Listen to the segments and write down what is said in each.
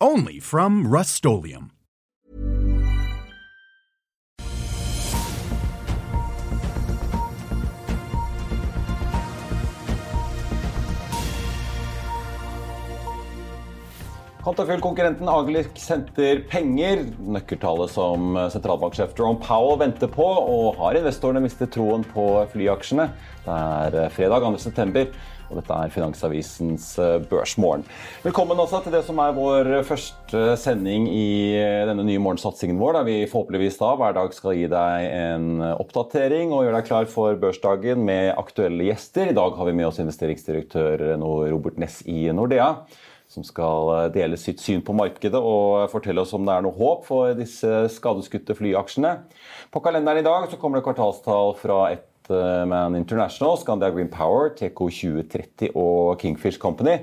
Only from Rust Quantafuel-konkurrenten Agelik henter penger. Nøkkeltallet som sentralbanksjef Jerome Powell venter på, og har investorene mistet troen på flyaksjene. Det er fredag 2.9. Og dette er Finansavisens eh, Børsmorgen. Velkommen også til det som er vår første sending i eh, denne nye morgensatsingen vår, der vi forhåpentligvis da hver dag skal gi deg en oppdatering og gjøre deg klar for børsdagen med aktuelle gjester. I dag har vi med oss investeringsdirektør Robert Ness i Nordea som skal eh, dele sitt syn på markedet og fortelle oss om det er noe håp for disse skadeskutte flyaksjene. På kalenderen i dag så kommer det kvartalstall fra et Man International, Scandia Green Power, TK 2030 og Kingfish Company.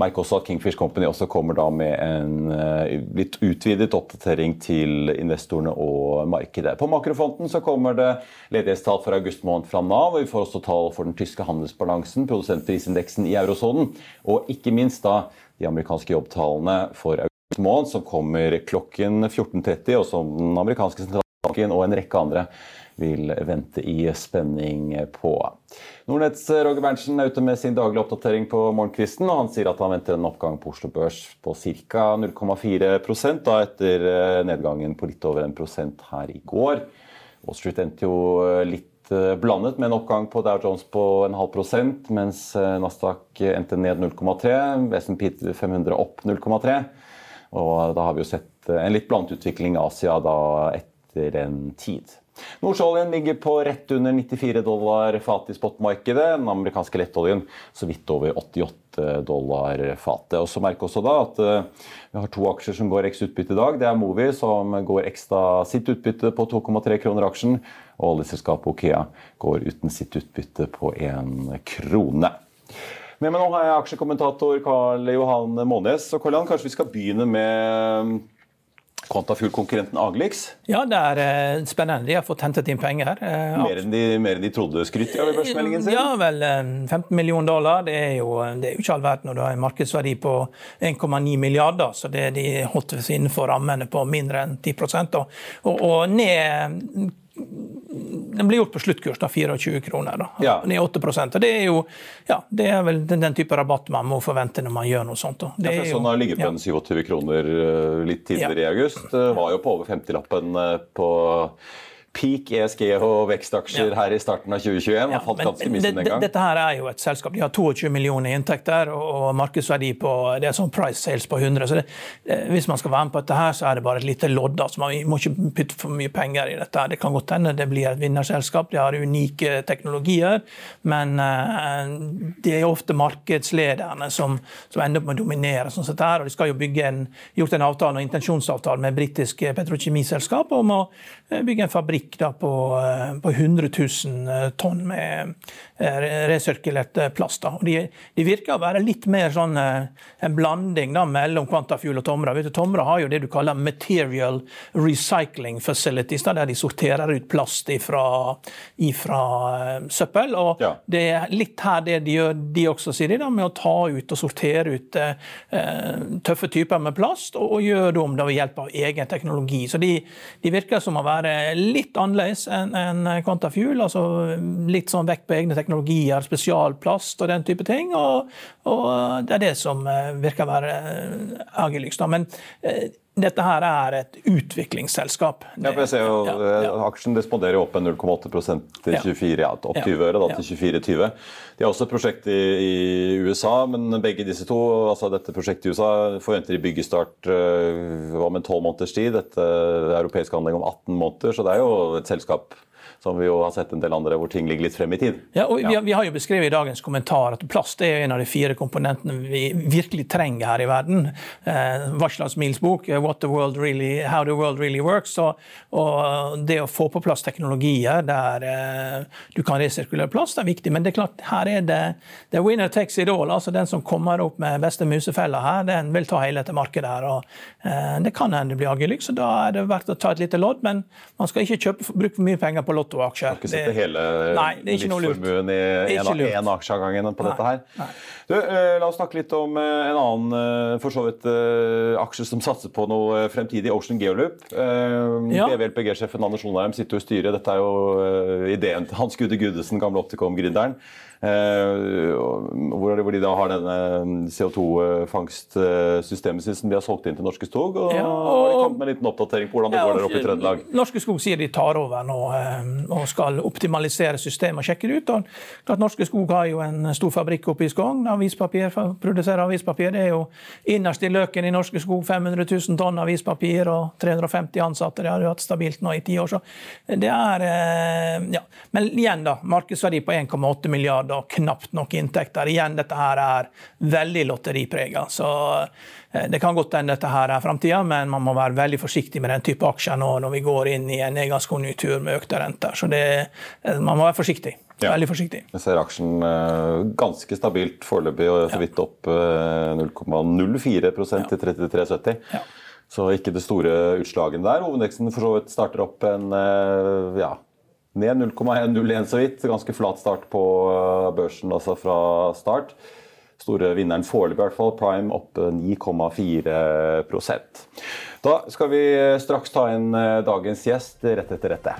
Merk også at Kingfish Company også kommer da med en eh, litt utvidet oppdatering til investorene og markedet. På makrofronten så kommer det ledighetstall for august måned fra Nav. og Vi får også tall for den tyske handelsbalansen, produsentprisindeksen i eurosonen, og ikke minst da de amerikanske jobbtallene for august måned, som kommer klokken 14.30, og som den amerikanske sentralbanken og en rekke andre vil vente i spenning på. Nordnetts Roger Berntsen er ute med sin daglige oppdatering på morgenkvisten. og Han sier at han venter en oppgang på Oslo Børs på ca. 0,4 da etter eh, nedgangen på litt over 1 her i går. Wall Street endte jo eh, litt eh, blandet med en oppgang på Dow Jones på en halv prosent, mens Nasdaq endte ned 0,3, SMP 500 opp 0,3. Og da har vi jo sett en litt blandet utvikling i Asia da etter en tid. Nordsjøoljen ligger på rett under 94 dollar fatet i spotmarkedet. Den amerikanske lettoljen så vidt over 88 dollar fatet. Og så merker også da at uh, vi har to aksjer som går x utbytte i dag. Det er Movi som går ekstra sitt utbytte på 2,3 kroner aksjen. Og oljeselskapet Okea går uten sitt utbytte på 1 krone. Meg nå har jeg aksjekommentator Karl Johan Månes. Og Karl Johan, kanskje vi skal begynne med Quantafuel-konkurrenten Aglix? Ja, det er uh, spennende. De har fått hentet inn penger. Uh, mer, enn de, mer, enn de, trodde, skryter av i børsmeldingen sin? Ja, vel 15 eh, millioner dollar. Det er, jo, det er jo ikke all verden når du har en markedsverdi på 1,9 milliarder. Så det, de holdt seg innenfor rammene på mindre enn 10 og, og, og ned den blir gjort på sluttkurs, da, 24 kroner. da, ja. Ned 8% og Det er jo ja, det er vel den, den, type rabatt man må forvente når man gjør noe sånt. Da. Det ja, for sånn har ligget på en 27 kroner eh, litt tidligere i august. Det var jo på over 50-lappen eh, på peak ESG og vekstaksjer ja. her i starten av 2021. Ja, har falt ganske mye siden den gang. Dette her er jo et selskap. De har 22 millioner i inntekter og markedsverdi på det er sånn price sales på 100. Så det, hvis man skal være med på dette, her, så er det bare et lite lodd. Altså man må ikke putte for mye penger i dette. Det kan godt hende det blir et vinnerselskap. De har unike teknologier. Men uh, det er ofte markedslederne som, som ender opp med å dominere. sånn sett her, og De skal jo bygge en, gjort en avtale, en intensjonsavtale med britisk petrokjemiselskap om å eh, bygge en fabrikk fabrikk på, eh, på 100 000 eh, tonn med eh, resirkulert plast. De, de, virker å være litt mer sånn en blanding da, mellom Quantafuel og Tomra. Vet du, Tomra har jo det du kaller material recycling facilities, da, der de sorterer ut plast ifra, ifra søppel. og ja. Det er litt her det de gjør, de også, sier de, da, med å ta ut og sortere ut eh, tøffe typer med plast, og, og gjøre det om ved hjelp av egen teknologi. Så de, de virker som å være litt annerledes enn en Quantafuel. altså Litt sånn vekk på egne teknologier, spesialplast og den type ting. Og, og det er det som eh, virker å være eh, Agilyx. Men eh, dette her er et utviklingsselskap. Ja, for jeg ser jo ja, ja. Aksjen responderer opp med 0,8% til 24, ja, opp 20 øre da, til 24,20. De har også et prosjekt i, i, USA, men begge disse to, altså dette prosjektet i USA forventer de byggestart uh, om en 12 måneders tid. Dette europeiske anlegg om 18 måneder, så det er jo et selskap som vi jo har sett en del andre hvor ting ligger litt frem i tid. Ja, og vi, ja. vi har jo beskrevet i dagens kommentar at plast er en av de fire komponentene vi virkelig trenger her i verden. Eh, Varslas Mills bok, eh, really, 'How the World Really Works'. Og, og, det å få på plass teknologier der eh, du kan resirkulere plast, er viktig. Men det er klart, her er det, er winner takes it all. altså Den som kommer opp med beste musefella her, den vil ta hele dette markedet. her, og eh, Det kan hende det blir agelyks, så da er det verdt å ta et lite lodd. Men man skal ikke kjøpe, bruke for mye penger på lottoaksjer. Har ikke sette hele livsformuen i én aksje av gangen på nei, dette her. Du, eh, la oss snakke litt om eh, en annen eh, for så vidt aksje som satser på noe fremtidig, Ocean Geoloop. Ja. BVLPG-sjefen Anders Onarheim sitter jo i styret. Dette er jo ideen til Hans Gude Gudesen, gamle Opticom-gründeren. Eh, hvor de da har denne CO2-fangstsystemet sitt som de har solgt inn til Norske Skog. Og, ja, og har de kommet med en liten oppdatering på hvordan det ja, går der oppe i Trøndelag? Norske Skog sier de tar over nå eh, og skal optimalisere systemet og sjekke det ut. Og Norske Skog har jo en stor fabrikk oppe i Skogn. Avispapir, produserer avispapir. Det er jo innerst i løken i Norske Skog 500 000 tonn avispapir og 350 ansatte. Det har du hatt stabilt nå i ti år. Så det er eh, Ja. Men igjen, da. Markedsverdi på 1,8 milliarder og knapt nok inntekter. Igjen, dette her er veldig lotteriprega. Så eh, det kan godt hende dette her er framtida, men man må være veldig forsiktig med den type aksjer nå når vi går inn i en nedgangskonjunktur med økte renter. Så det, eh, man må være forsiktig. Ja. Veldig forsiktig. Jeg ser aksjen uh, ganske stabilt foreløpig, og så vidt opp uh, 0,04% til 33,70. Ja. Så ikke det store utslagene der. Hovedveksten for så vidt starter opp en ja, ned 0,101 så vidt. Ganske flat start på eh, børsen altså fra start. Store vinneren foreløpig, i hvert fall. Prime opp 9,4% Da skal vi eh, straks ta inn eh, dagens gjest rett etter dette.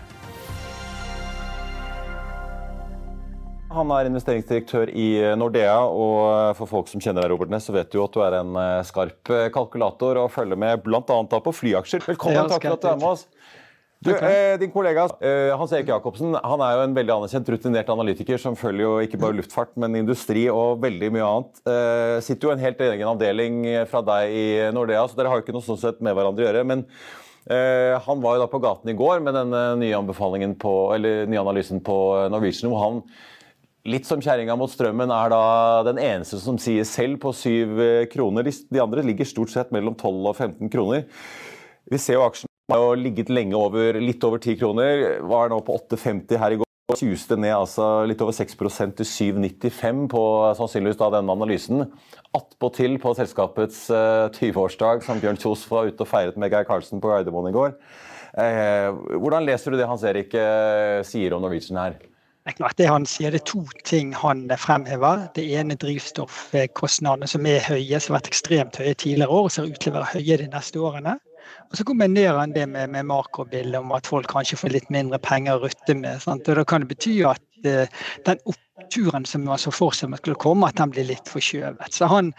Han er investeringsdirektør i Nordea, og for folk som kjenner deg, Robert Ness, så vet du at du er en skarp kalkulator og følger med bl.a. på flyaksjer. Velkommen, takk for at du er med oss. Du, eh, din kollega eh, Hans Erik Jacobsen han er jo en veldig anerkjent, rutinert analytiker som følger jo ikke bare luftfart, men industri og veldig mye annet. Eh, sitter jo en helt egen avdeling fra deg i Nordea, så dere har jo ikke noe sånn sett med hverandre å gjøre. men eh, han var jo da på gaten i går med denne nye anbefalingen på, eller nye analysen på Norwegian. hvor han litt som kjerringa mot strømmen, er da den eneste som sier selv på syv kroner. De andre ligger stort sett mellom 12 og 15 kroner. Vi ser jo aksjen har jo ligget lenge over litt over 10 kroner. Var nå på 8,50 her i går. Suste ned altså litt over 6% til 7,95 på sannsynligvis da denne analysen. Attpåtil på selskapets uh, eh, 20-årsdag, som Bjørn Kjos var ute og feiret med Geir Karlsen på Gardermoen i går. Eh, hvordan leser du det Hans Erik uh, sier om Norwegian her? Det er klart det han sier, det er to ting han fremhever. Det ene drivstoffkostnadene som er høye, som har vært ekstremt høye tidligere år og ser ut til å være høye de neste årene. Og Så kombinerer han det med, med makrobildet om at folk kanskje får litt mindre penger å rutte med. Sant? Og Da kan det bety at uh, den oppturen som man så for seg skulle komme, at den blir litt forskjøvet. Så han,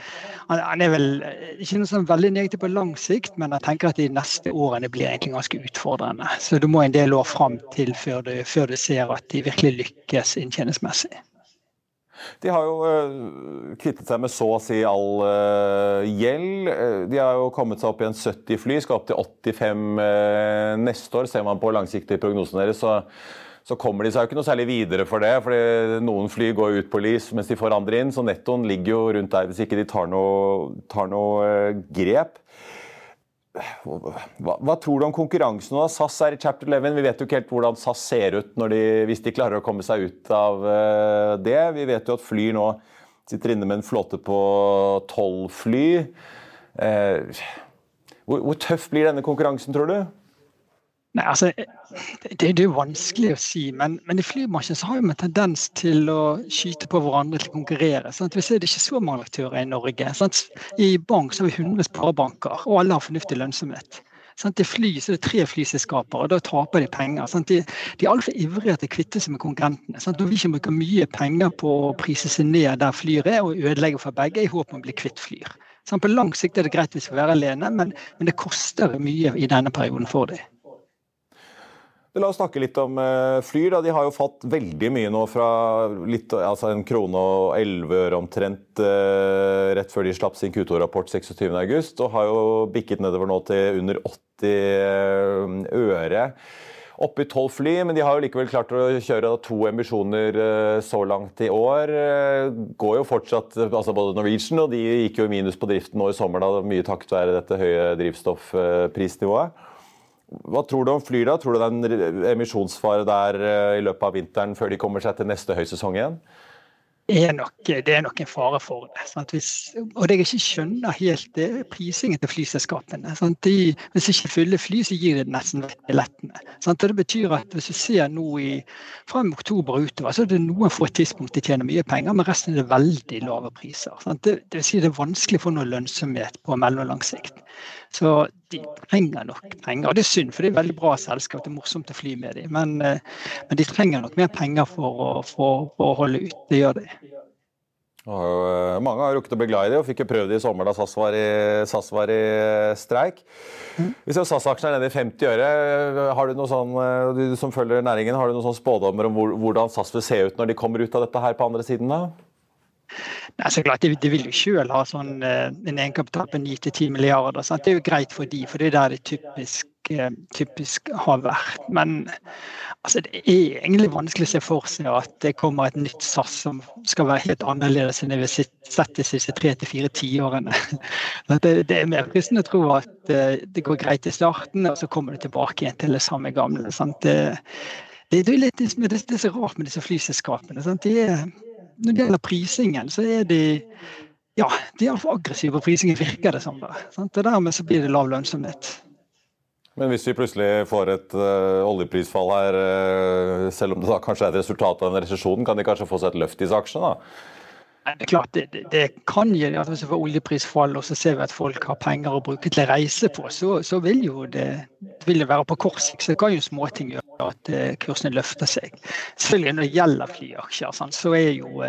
han, han er vel eh, ikke noe sånn veldig negativ på lang sikt, men jeg tenker at de neste årene blir egentlig ganske utfordrende. Så du må en del år fram til før du, før du ser at de virkelig lykkes inntjeningsmessig. De har jo uh, kvittet seg med så å si all uh, gjeld. Eh, de har jo kommet seg opp i en 70 fly, skal opp til 85 uh, neste år. Ser man på langsiktige prognosene deres, så, så, kommer de seg jo ikke noe særlig videre for det. fordi noen fly går ut på lys mens de får andre inn, så nettoen ligger jo rundt der hvis ikke de tar noe, tar noe grep. Hva, hva, tror du om konkurransen nå? SAS er i chapter 11. Vi vet jo ikke helt hvordan SAS ser ut de, hvis de klarer å komme seg ut av uh, det. Vi vet jo at Flyr nå sitter inne med en flåte på tolv fly. Uh, hvor, hvor tøff blir denne konkurransen, tror du? Nei, altså, det, det, er jo vanskelig å si, men, men i flybransjen så har vi en tendens til å skyte på hverandre til å konkurrere. Sant? Vi ser det ikke så mange aktører i Norge. Sant? I bank så har vi 100 sparebanker, og alle har fornuftig lønnsomhet. Sant? I fly så er det tre flyselskaper, og da taper de penger. Sant? De, de er altfor ivrige til å kvitte seg med konkurrentene. Sant? Når vi ikke bruker mye penger på å prise seg ned der Flyr er, og ødelegge for begge, i håp om å bli kvitt Flyr. Sant? På lang sikt er det greit hvis vi er alene, men, men det koster mye i denne perioden for dem. La oss snakke litt om uh, Flyr. Da. De har jo fått veldig mye nå fra litt, altså en krone og elleve øre omtrent uh, rett før de slapp sin Q2-rapport 26.8, og har jo bikket nedover nå til under 80 uh, øre. oppe i tolv fly, men de har jo likevel klart å kjøre to emisjoner eh, så langt i år. Eh, går jo fortsatt, altså Både Norwegian og de gikk jo i minus på driften nå i sommer, da, mye takket være dette høye drivstoffprisnivået. Hva tror du om Flyr, da? Tror du det er en emisjonsfare der i løpet av vinteren før de kommer seg til neste høysesong igjen? er nok, det er nok en fare for det. Hvis, og det jeg ikke skjønner helt, det er prisingen til flyselskapene. De, hvis ikke fyller fly, så gir det nesten billettene. Det betyr at hvis du ser nå i, frem oktober og utover, så er det noen få tidspunkt de tjener mye penger, men resten er det veldig lave priser. Det, det, vil si det er vanskelig å få noe lønnsomhet på mellomlang sikt. Så de trenger nok penger. Og det er synd, for det er veldig bra selskap. Det er morsomt å fly med dem. Men, eh, men de trenger nok mer penger for å, for, for å holde ut. Det gjør de. Og mange har rukket å bli glad i det, og fikk jo prøvd det i sommer da SAS var i, SAS var i streik. Mm. ser SAS-aksjen er nede i 50 øre, har du noe sånn, du som følger næringen, har du noen sånn spådommer om hvordan SAS vil se ut når de kommer ut av dette her på andre siden? da? Nei, så klart, de, de vil jo selv ha sånn, eh, en egenkapital på 9-10 milliarder. Sant? Det er jo greit for de, for det er der det typisk, eh, typisk har vært. Men altså, det er egentlig vanskelig å se for seg at det kommer et nytt SAS som skal være helt annerledes enn det vi har sett de siste tre til fire tiårene. Det, det er mer fristende å tro at eh, det går greit i starten, og så kommer det tilbake igjen til det samme gamle. Det, det, er litt, det, er så rart med disse flyselskapene. Sant? De er når det gjelder prisingen, så er de ja, de er for aggressive på prisingen, virker det som. Sånn, Og dermed så blir det lav lønnsomhet. Men hvis vi plutselig får et uh, oljeprisfall her, uh, selv om det da kanskje er et resultat av en resesjon, kan de kanskje få seg et løft i disse aksjene? da? Det er klart, det, det, kan gi at hvis vi får oljeprisfall og så ser vi at folk har penger å bruke til å reise på, så, så vil jo det, det vil være på kort sikt. Så det kan jo småting gjøre at uh, kursene løfter seg. Selvfølgelig når det gjelder flyaksjer, så er jo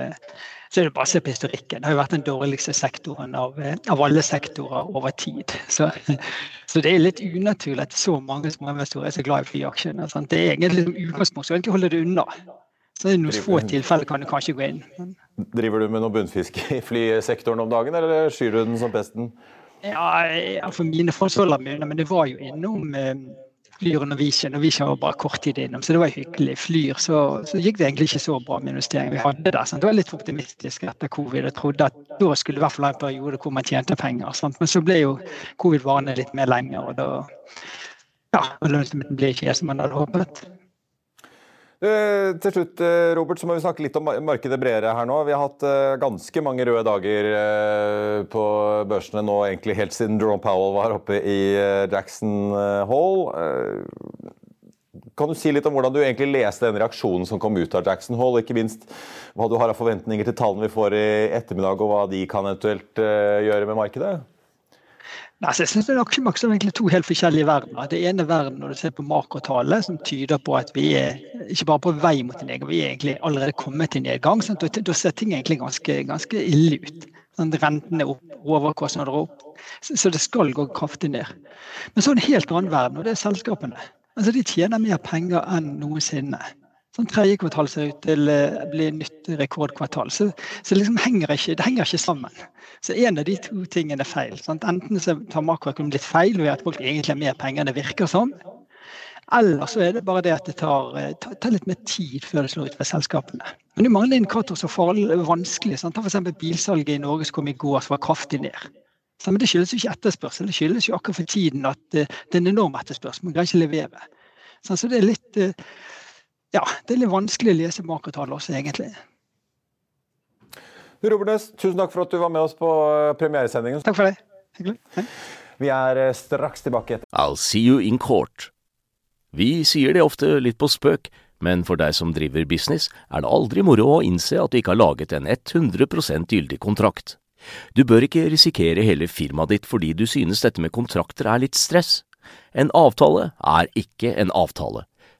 så er det bare å se på historikken. Det har jo vært den dårligste sektoren av, eh, av alle sektorer over tid. Så, så, det er litt unaturlig at så mange småinvestorer er så glad i flyaksjene. Sant? Det er egentlig utgangspunktet, utgangspunkt, så egentlig holder det unna. Så i noen få tilfeller kan du kanskje gå inn. Driver du med noe bunnfiske i flysektoren om dagen, eller skyr du den som pesten? Ja, for mine folk holder men det var jo innom Flyr og Norwegian. Norwegian var bare kort tid innom, så det var hyggelig. Flyr, så, så gikk det egentlig ikke så bra med investeringen vi hadde der. Sant? Det var litt optimistisk etter covid. Jeg trodde at da skulle det i hvert fall ha en periode hvor man tjente penger. Sant? Men så ble jo covid varende litt mer lenger, og da ja, lønnsomheten ble ikke som man hadde håpet. Eh, til slutt, eh, Robert, så må vi snakke litt om markedet bredere her nå. Vi har hatt eh, ganske mange røde dager på børsene nå, egentlig helt siden Jerome Powell var oppe i Jackson Hall. Kan du si litt om hvordan du egentlig leste den reaksjonen som kom ut av Jackson Hall, ikke minst hva du har av forventninger til tallene vi får i ettermiddag, og hva de kan eventuelt gjøre med markedet? Nei, så jeg synes det er nok som egentlig to helt forskjellige verdener. Det ene verden når du ser på makrotallet, som tyder på at vi er ikke bare på vei mot en nedgang, vi er egentlig allerede kommet til nedgang. Sånn, da, ser ting egentlig ganske, ganske ille ut. Sånn, rentene er opp, overkostnader er opp. Så, så, det skal gå kraftig ned. Men så er det en helt annen verden, og det er selskapene. Altså, De tjener mer penger enn noensinne. Sånn Tredje kvartal ser ut til å bli nytt rekordkvartal. Så, så liksom henger ikke, det henger ikke sammen. Så en av de to tingene er feil. Sant? Enten så tar makroøkonomien litt feil ved at folk egentlig har mer penger enn det virker som. Eller så er det bare det at det tar, eh, tar, litt mer tid før det slår ut for selskapene. Men det er mange indikatorer som er vanskelig. Sant? Ta f.eks. bilsalget i Norge som kom i går, som var kraftig ned. Så, men det skyldes jo ikke etterspørsel, det skyldes jo akkurat for tiden at det er en enorm etterspørsel. Man greier ikke å levere. Så, så det er litt ja, det er litt vanskelig å lese makrotall også, egentlig. Robert Næss, tusen takk for at du var med oss på eh, premieresendingen. Takk for det. Hyggelig. Hei. Vi er eh, straks tilbake. I'll see you in court. Vi sier det ofte litt på spøk, men for deg som driver business, er det aldri moro å innse at du ikke har laget en 100% gyldig kontrakt. Du bør ikke risikere hele firmaet ditt fordi du synes dette med kontrakter er litt stress. En avtale er ikke en avtale.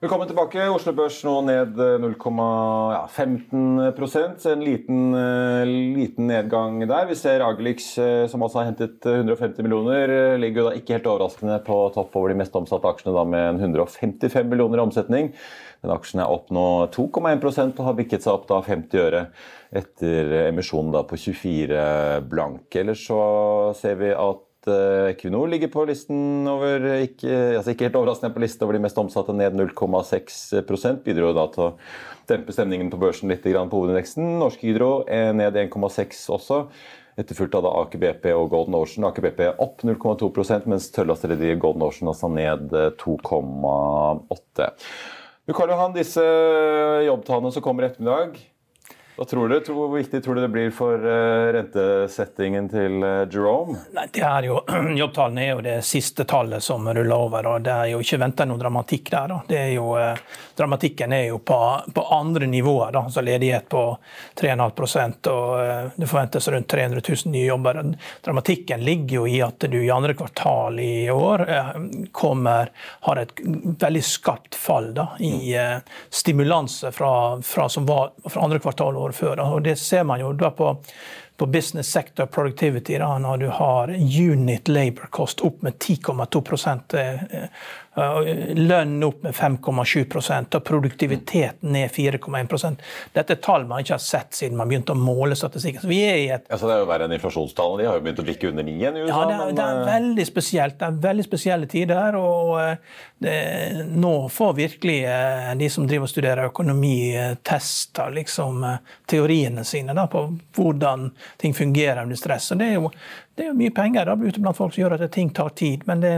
Velkommen tilbake. Oslo Børs nå ned 0,15% En liten, eh, liten, nedgang der. Vi ser Agelix, eh, som altså har hentet 150 millioner, eh, ligger jo da ikke helt overraskende på topp over de mest omsatte aksjene da med en 155 millioner i omsetning. Den aksjen er opp nå 2,1% og har bikket seg opp da 50 øre etter emisjonen da på 24 blank. Ellers så ser vi at Eh, Equinor ligger på listen over ikke, altså ikke helt overraskende på listen over de mest omsatte, ned 0,6 Bidro da til å dempe stemningen på børsen litt på hovedindeksen. Norsk Hydro er ned 1,6 også. Etterfulgt av Aker BP og Golden Ocean. Aker BP opp 0,2% mens tørrlastrederiet Golden Ocean altså ned 2,8 Du Karl Johan, disse jobbtallene som kommer i ettermiddag, hva tror du? Hvor viktig tror du det blir for uh, rentesettingen til uh, Jerome? Nei, det er jo, Jobbtallene er jo det siste tallet som ruller over. og Det er jo ikke venta noe dramatikk der. Er jo, uh, dramatikken er jo på, på andre nivåer. Da. altså Ledighet på 3,5% og det forventes rundt 300 000 nye jobber. Dramatikken ligger jo i at du i andre kvartal i år kommer, har et veldig skarpt fall da, i stimulanse fra, fra, som var, fra andre kvartal år før. Og det ser man jo da på, på business sector productivity, da, når du har unit labor cost opp med 10,2 Eh, lønn opp med 5,7% og produktiviteten ned 4,1 Dette er tall man ikke har sett siden man begynte å måle statistikken. Så vi er i et... Altså, det er jo verre enn inflasjonstallene. De har jo begynt å bikke under 9 i USA. Ja, det er, det er, eh, veldig spesielt. Det er veldig spesielle tider. og eh, det, Nå får virkelig de som driver og studerer økonomi, testa liksom, teoriene sine da, på hvordan ting fungerer under stress. Og det er jo det er jo mye penger da, ute blant folk som gjør at ting tar tid. Men det,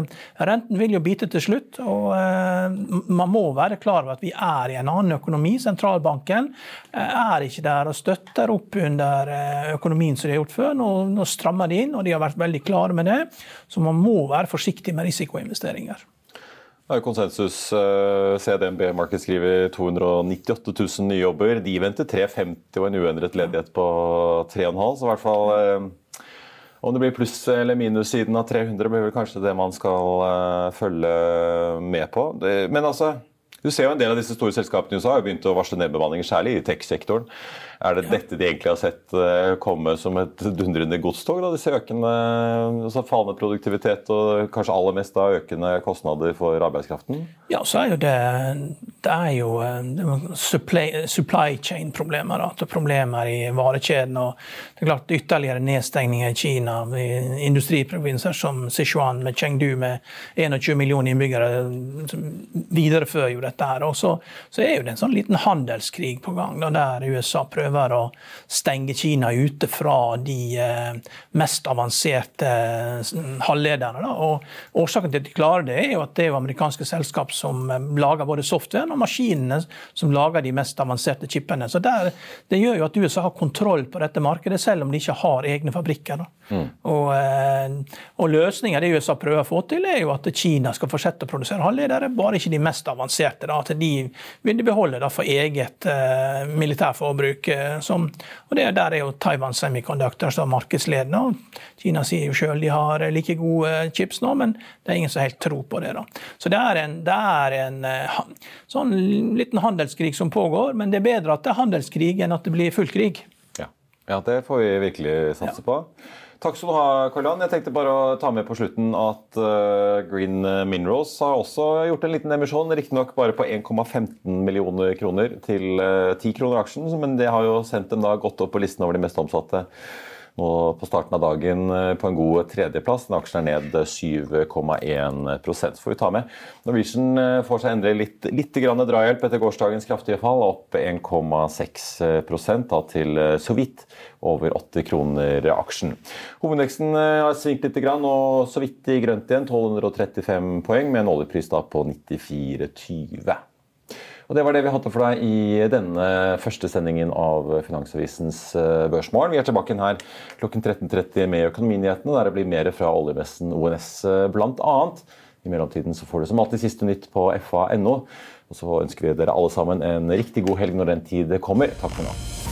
renten vil jo bite til slutt. Og eh, man må være klar over at vi er i en annen økonomi. Sentralbanken eh, er ikke der og støtter opp under eh, økonomien som de har gjort før. Nå, nå strammer de inn, og de har vært veldig klare med det. Så man må være forsiktig med risikoinvesteringer. Er konsensus. Eh, CDMB Market skriver 298 000 nye jobber. De venter 350 og en uendret ledighet på 3,5, så i hvert fall eh, om det blir pluss eller minus siden av 300, blir vel kanskje det man skal uh, følge med på. Men altså, du ser jo en del av disse store selskapene i USA har begynt å varsle nedbemanninger, særlig i tech-sektoren. Er det dette de egentlig har sett eh, komme som et dundrende godstog? da, Disse økende, altså fallende produktivitet og kanskje aller mest da økende kostnader for arbeidskraften? Ja, så er jo det det er jo eh, supply, supply chain-problemer. Problemer i varekjeden. og det er klart Ytterligere nedstengninger i Kina. I industriprovinser som Sichuan med Chengdu med 21 millioner innbyggere viderefører jo dette. her. Og så, så er jo det en sånn liten handelskrig på gang, da, der USA prøver å stenge Kina ute fra de eh, mest avanserte halvlederne. halvlederne. Og årsaken til at de klarer det, er jo at det er jo amerikanske selskap som eh, lager både softwaren og maskinene som lager de mest avanserte chipene. Så der, Det gjør jo at USA har kontroll på dette markedet, selv om de ikke har egne fabrikker. Mm. Og, og løsninga det USA prøver å få til, er jo at Kina skal fortsette å produsere halvledere, bare ikke de mest avanserte. Da, at de vil de beholde da, for eget uh, militærforbruk. Eh, som, og det, Der er jo Taiwan Semiconductor som markedsledende. Kina sier jo sjøl de har like gode chips nå, men det er ingen som helt tror på det. da. Så det er en, det er en eh, sånn liten handelskrig som pågår, men det er bedre at det er handelskrig enn at det blir full krig. Ja, ja det får vi virkelig satse ja. på. Takk skal du ha, Karl-Jan. Jeg tenkte bare å ta med på slutten at uh, Green Minerals har også gjort en liten emisjon, riktignok bare på 1,15 millioner kroner til uh, eh, 10 kroner aksjen, men det har jo sendt dem da godt opp på listen over de mest omsatte nå på starten av dagen eh, på en god tredjeplass. Den aksjen er ned 7,1 Så får vi ta med. Norwegian eh, får seg endelig litt, litt drahjelp etter gårsdagens kraftige fall, opp 1,6% til eh, så vidt over 80 kroner aksjen. Hovedindeksen har svingt litt og så vidt i grønt igjen, 1235 poeng, med en oljepris da på 94,20. Og Det var det vi hadde for deg i denne første sendingen av Finansavisens eh, Børsmorgen. Vi er tilbake her klokken 13.30 med Økonominyhetene, der det blir mer fra oljemessen ONS bl.a. I mellomtiden så får du som alltid siste nytt på fa.no. Og så ønsker vi dere alle sammen en riktig god helg når den tid kommer. Takk for nå.